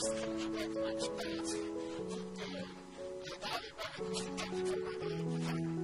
Thank you.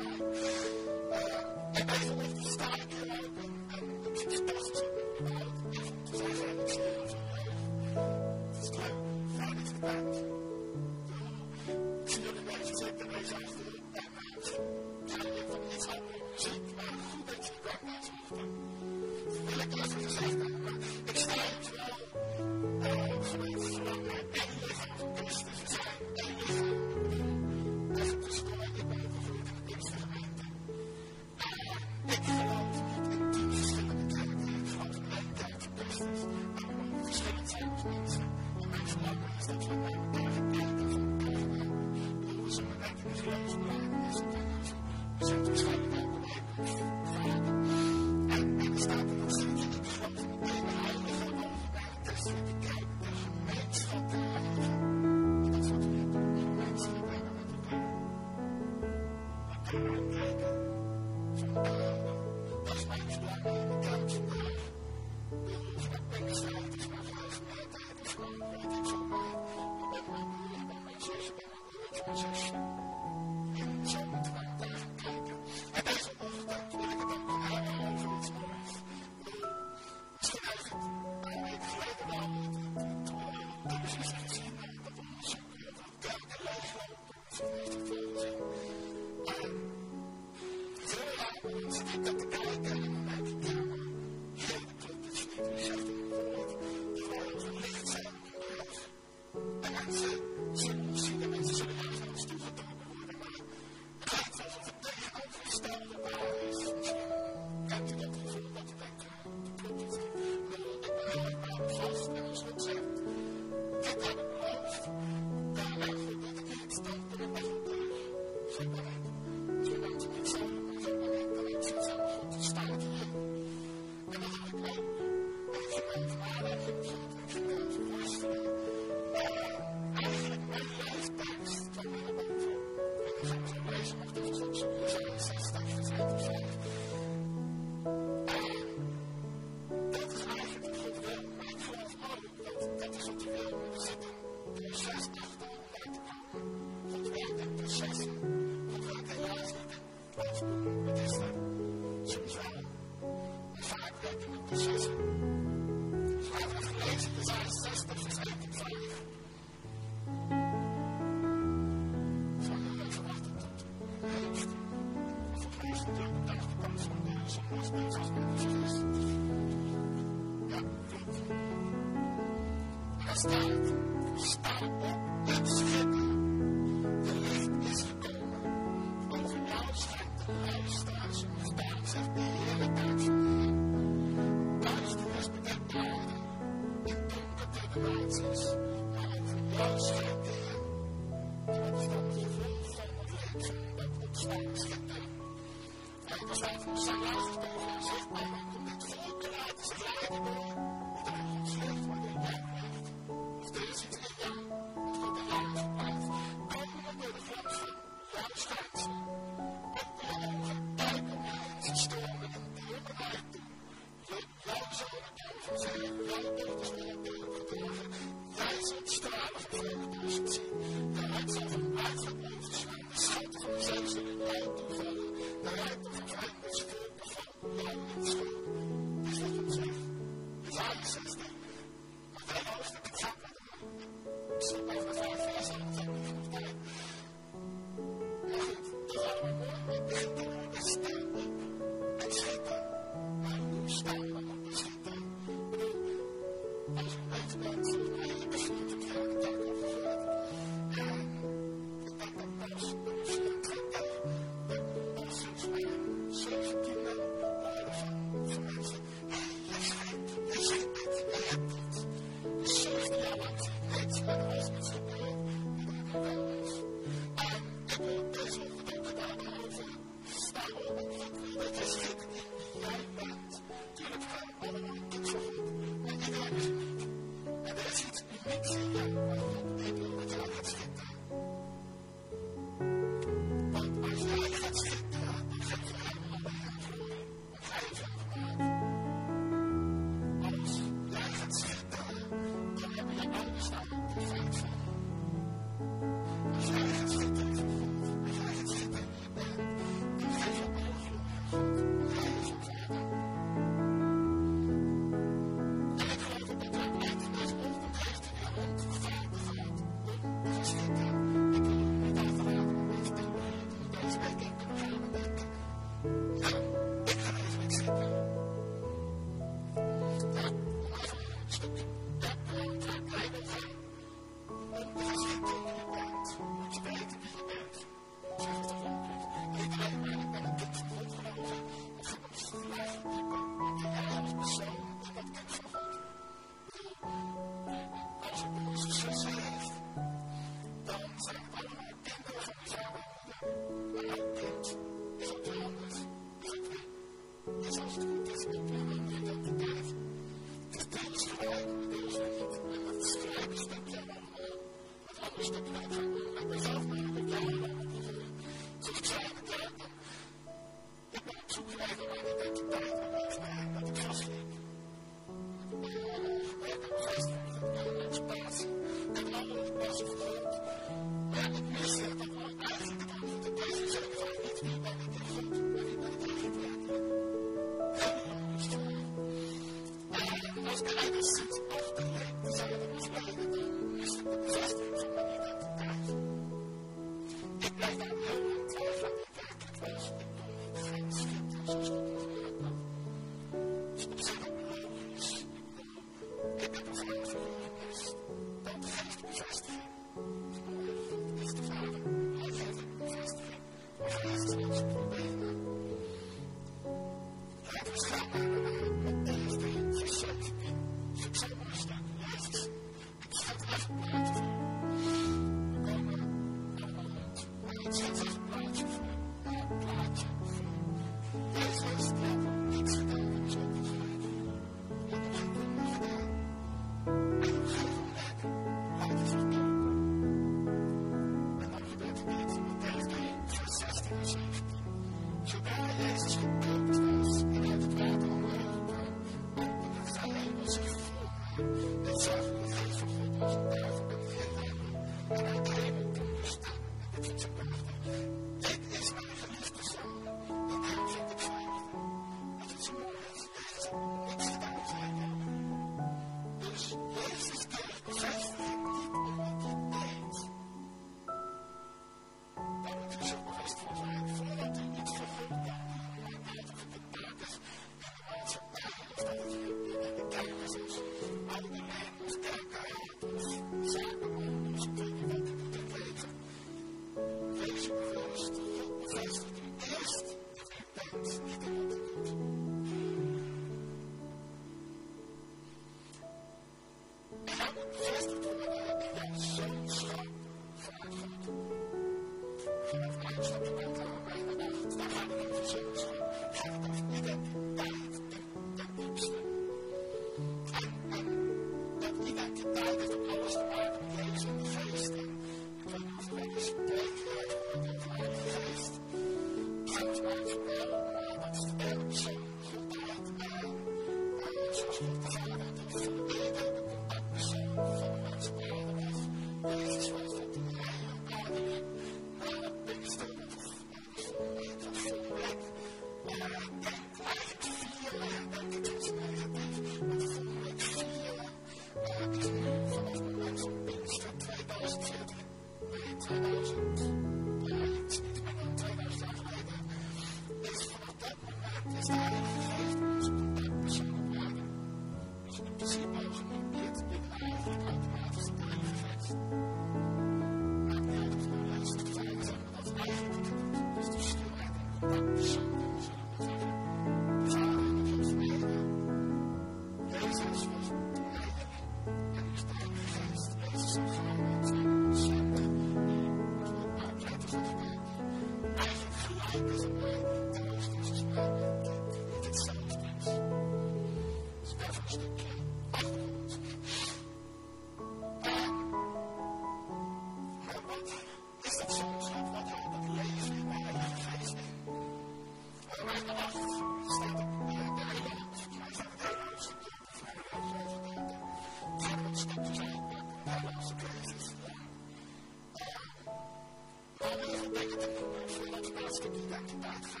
Let's go back, back, back.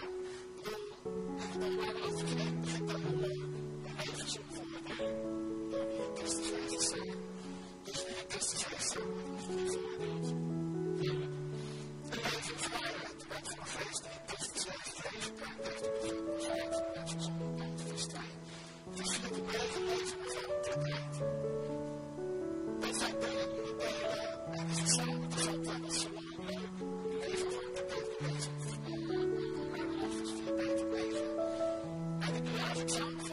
Jump.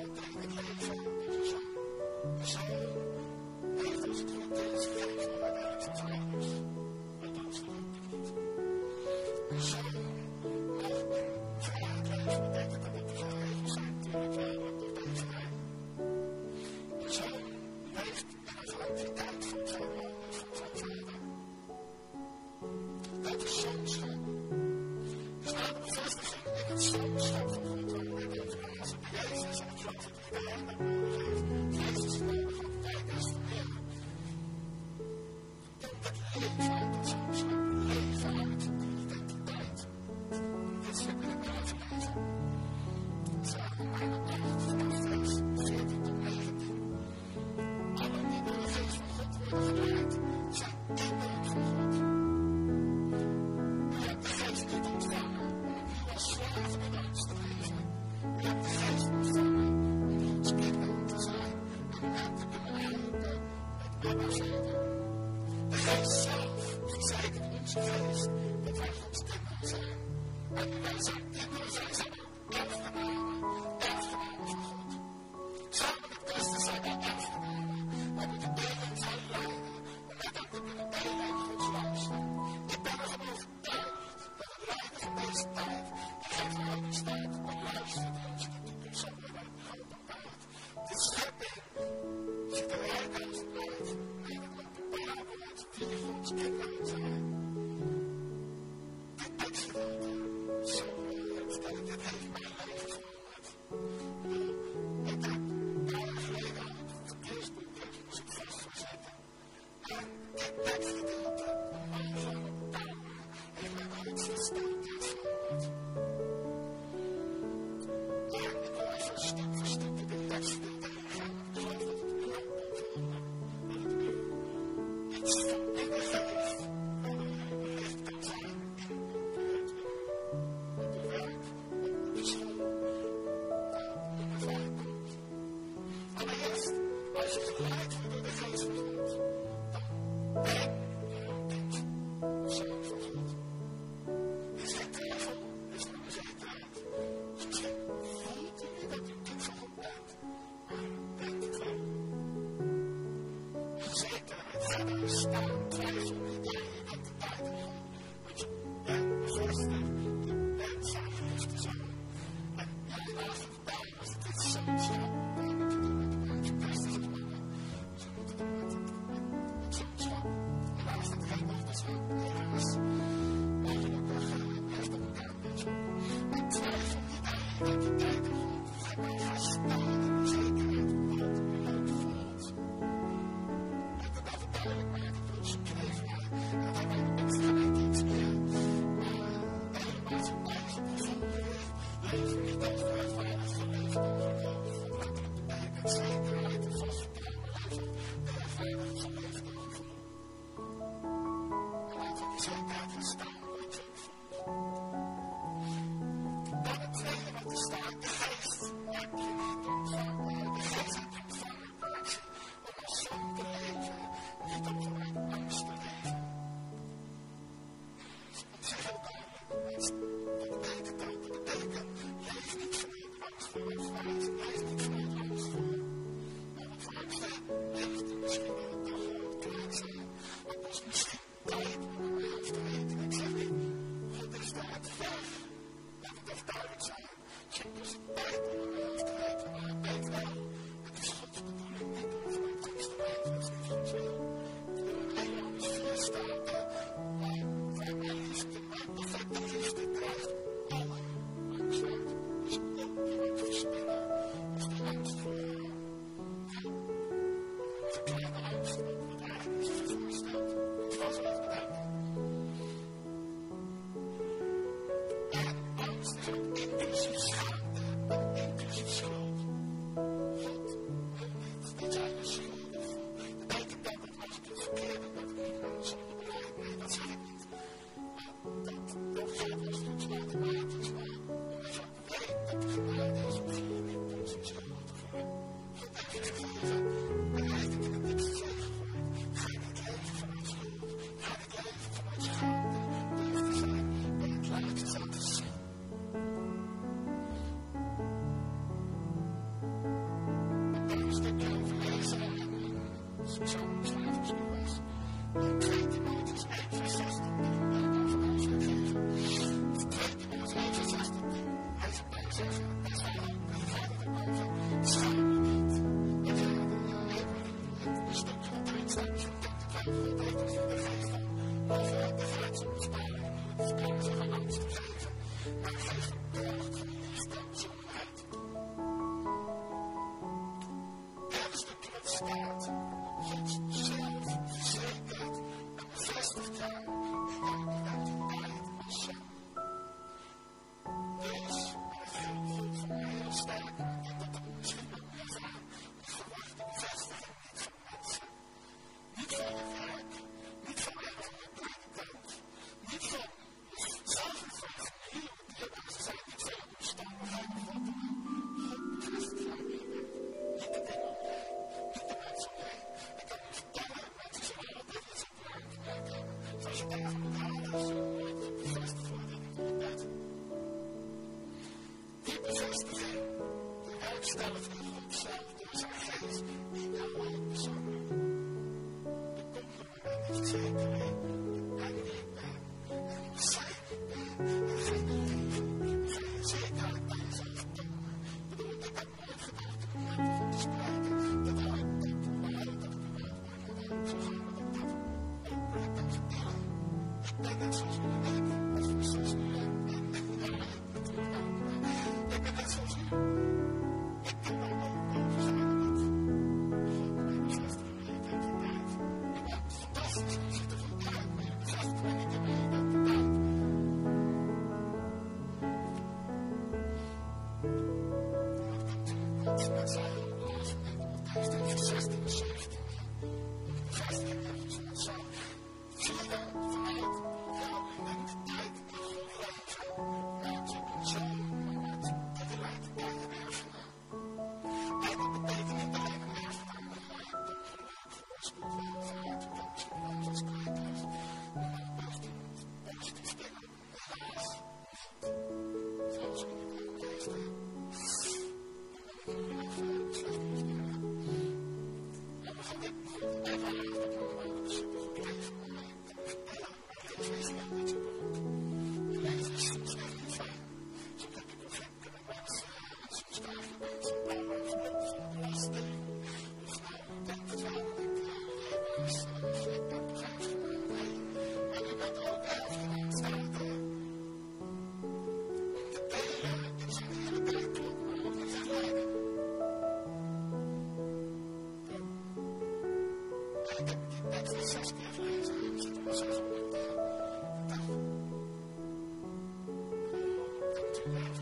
Thank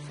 you.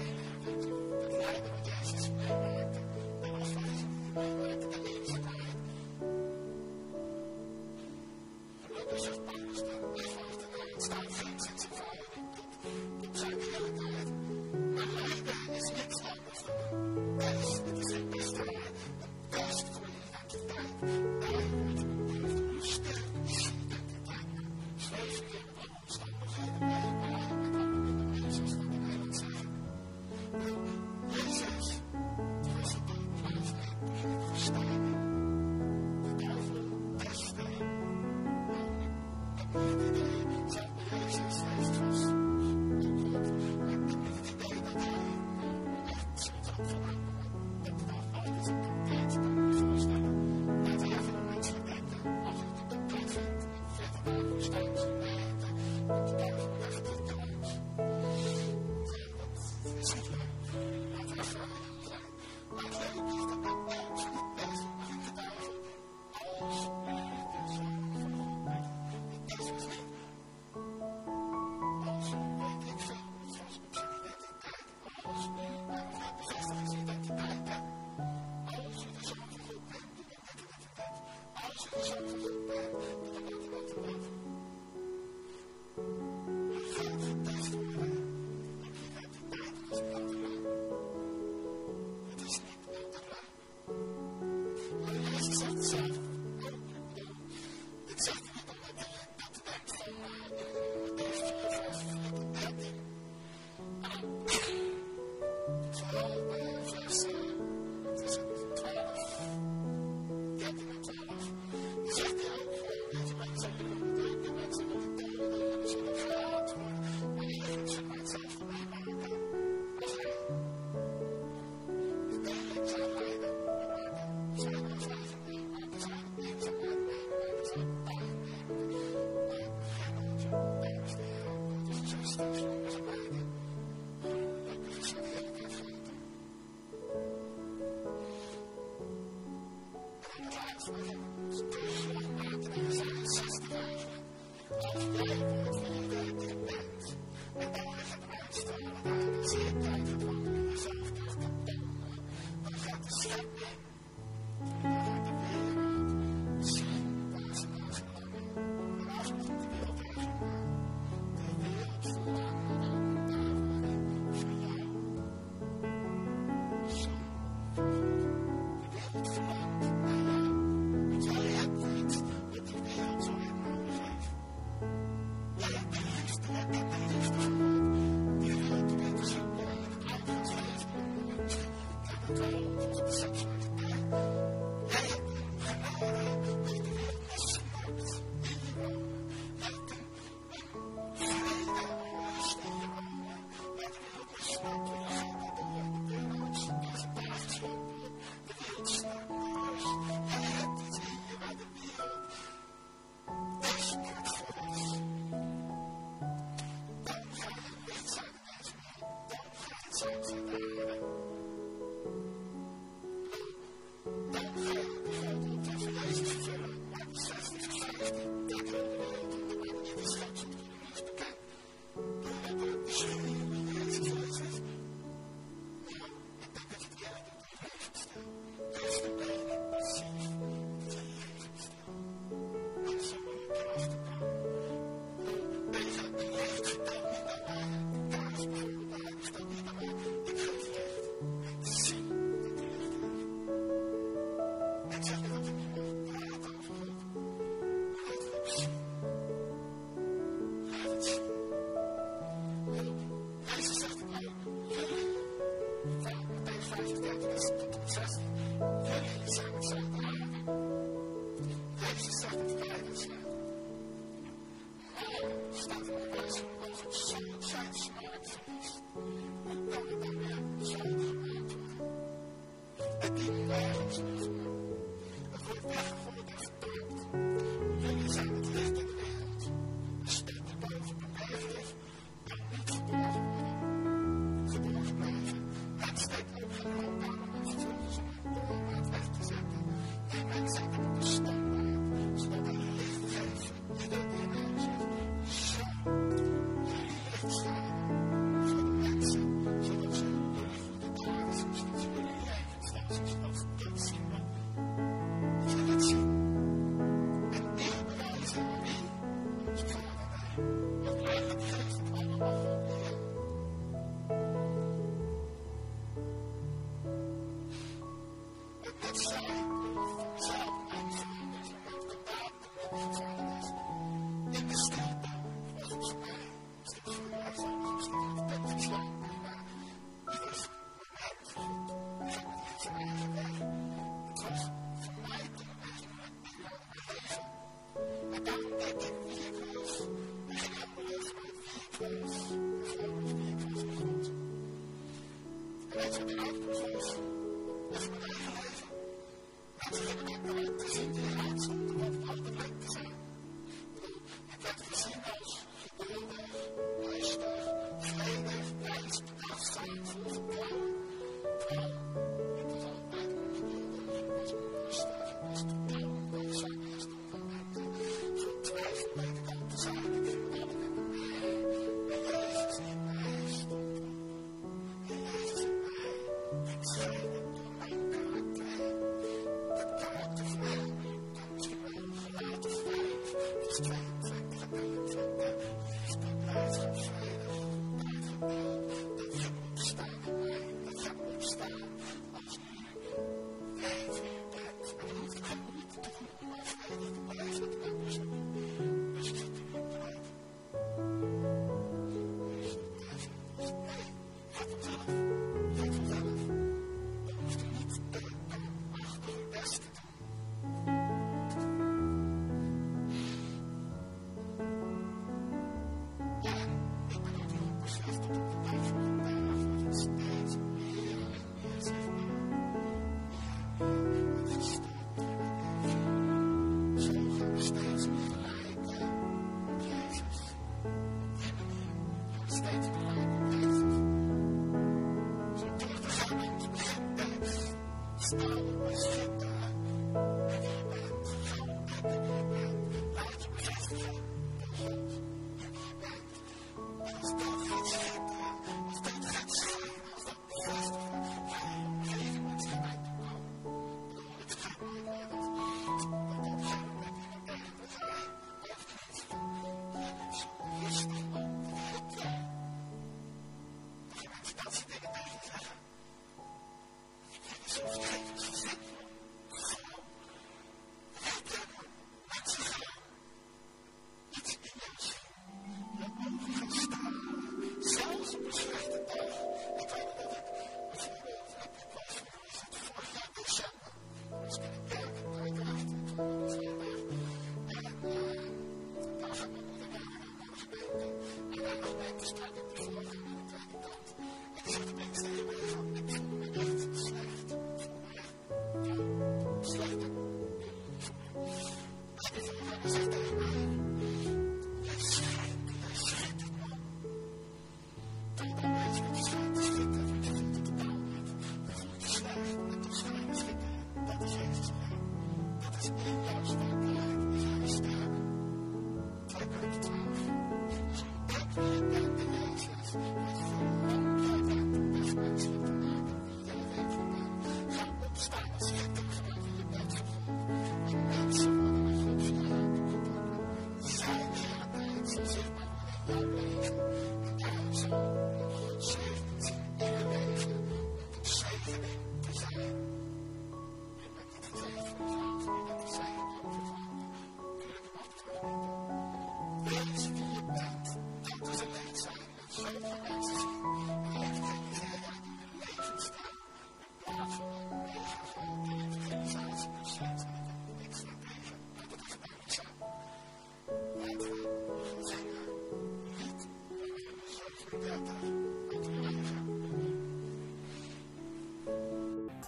podcast.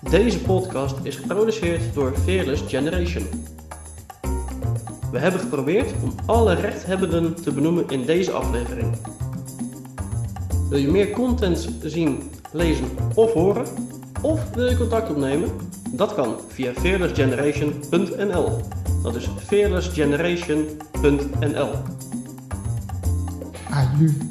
Deze podcast is geproduceerd door Fearless Generation. We hebben geprobeerd om alle rechthebbenden te benoemen in deze aflevering. Wil je meer content zien, lezen of horen? Of wil je contact opnemen? Dat kan via fearlessgeneration.nl. Dat is fearlessgeneration.nl. Aju.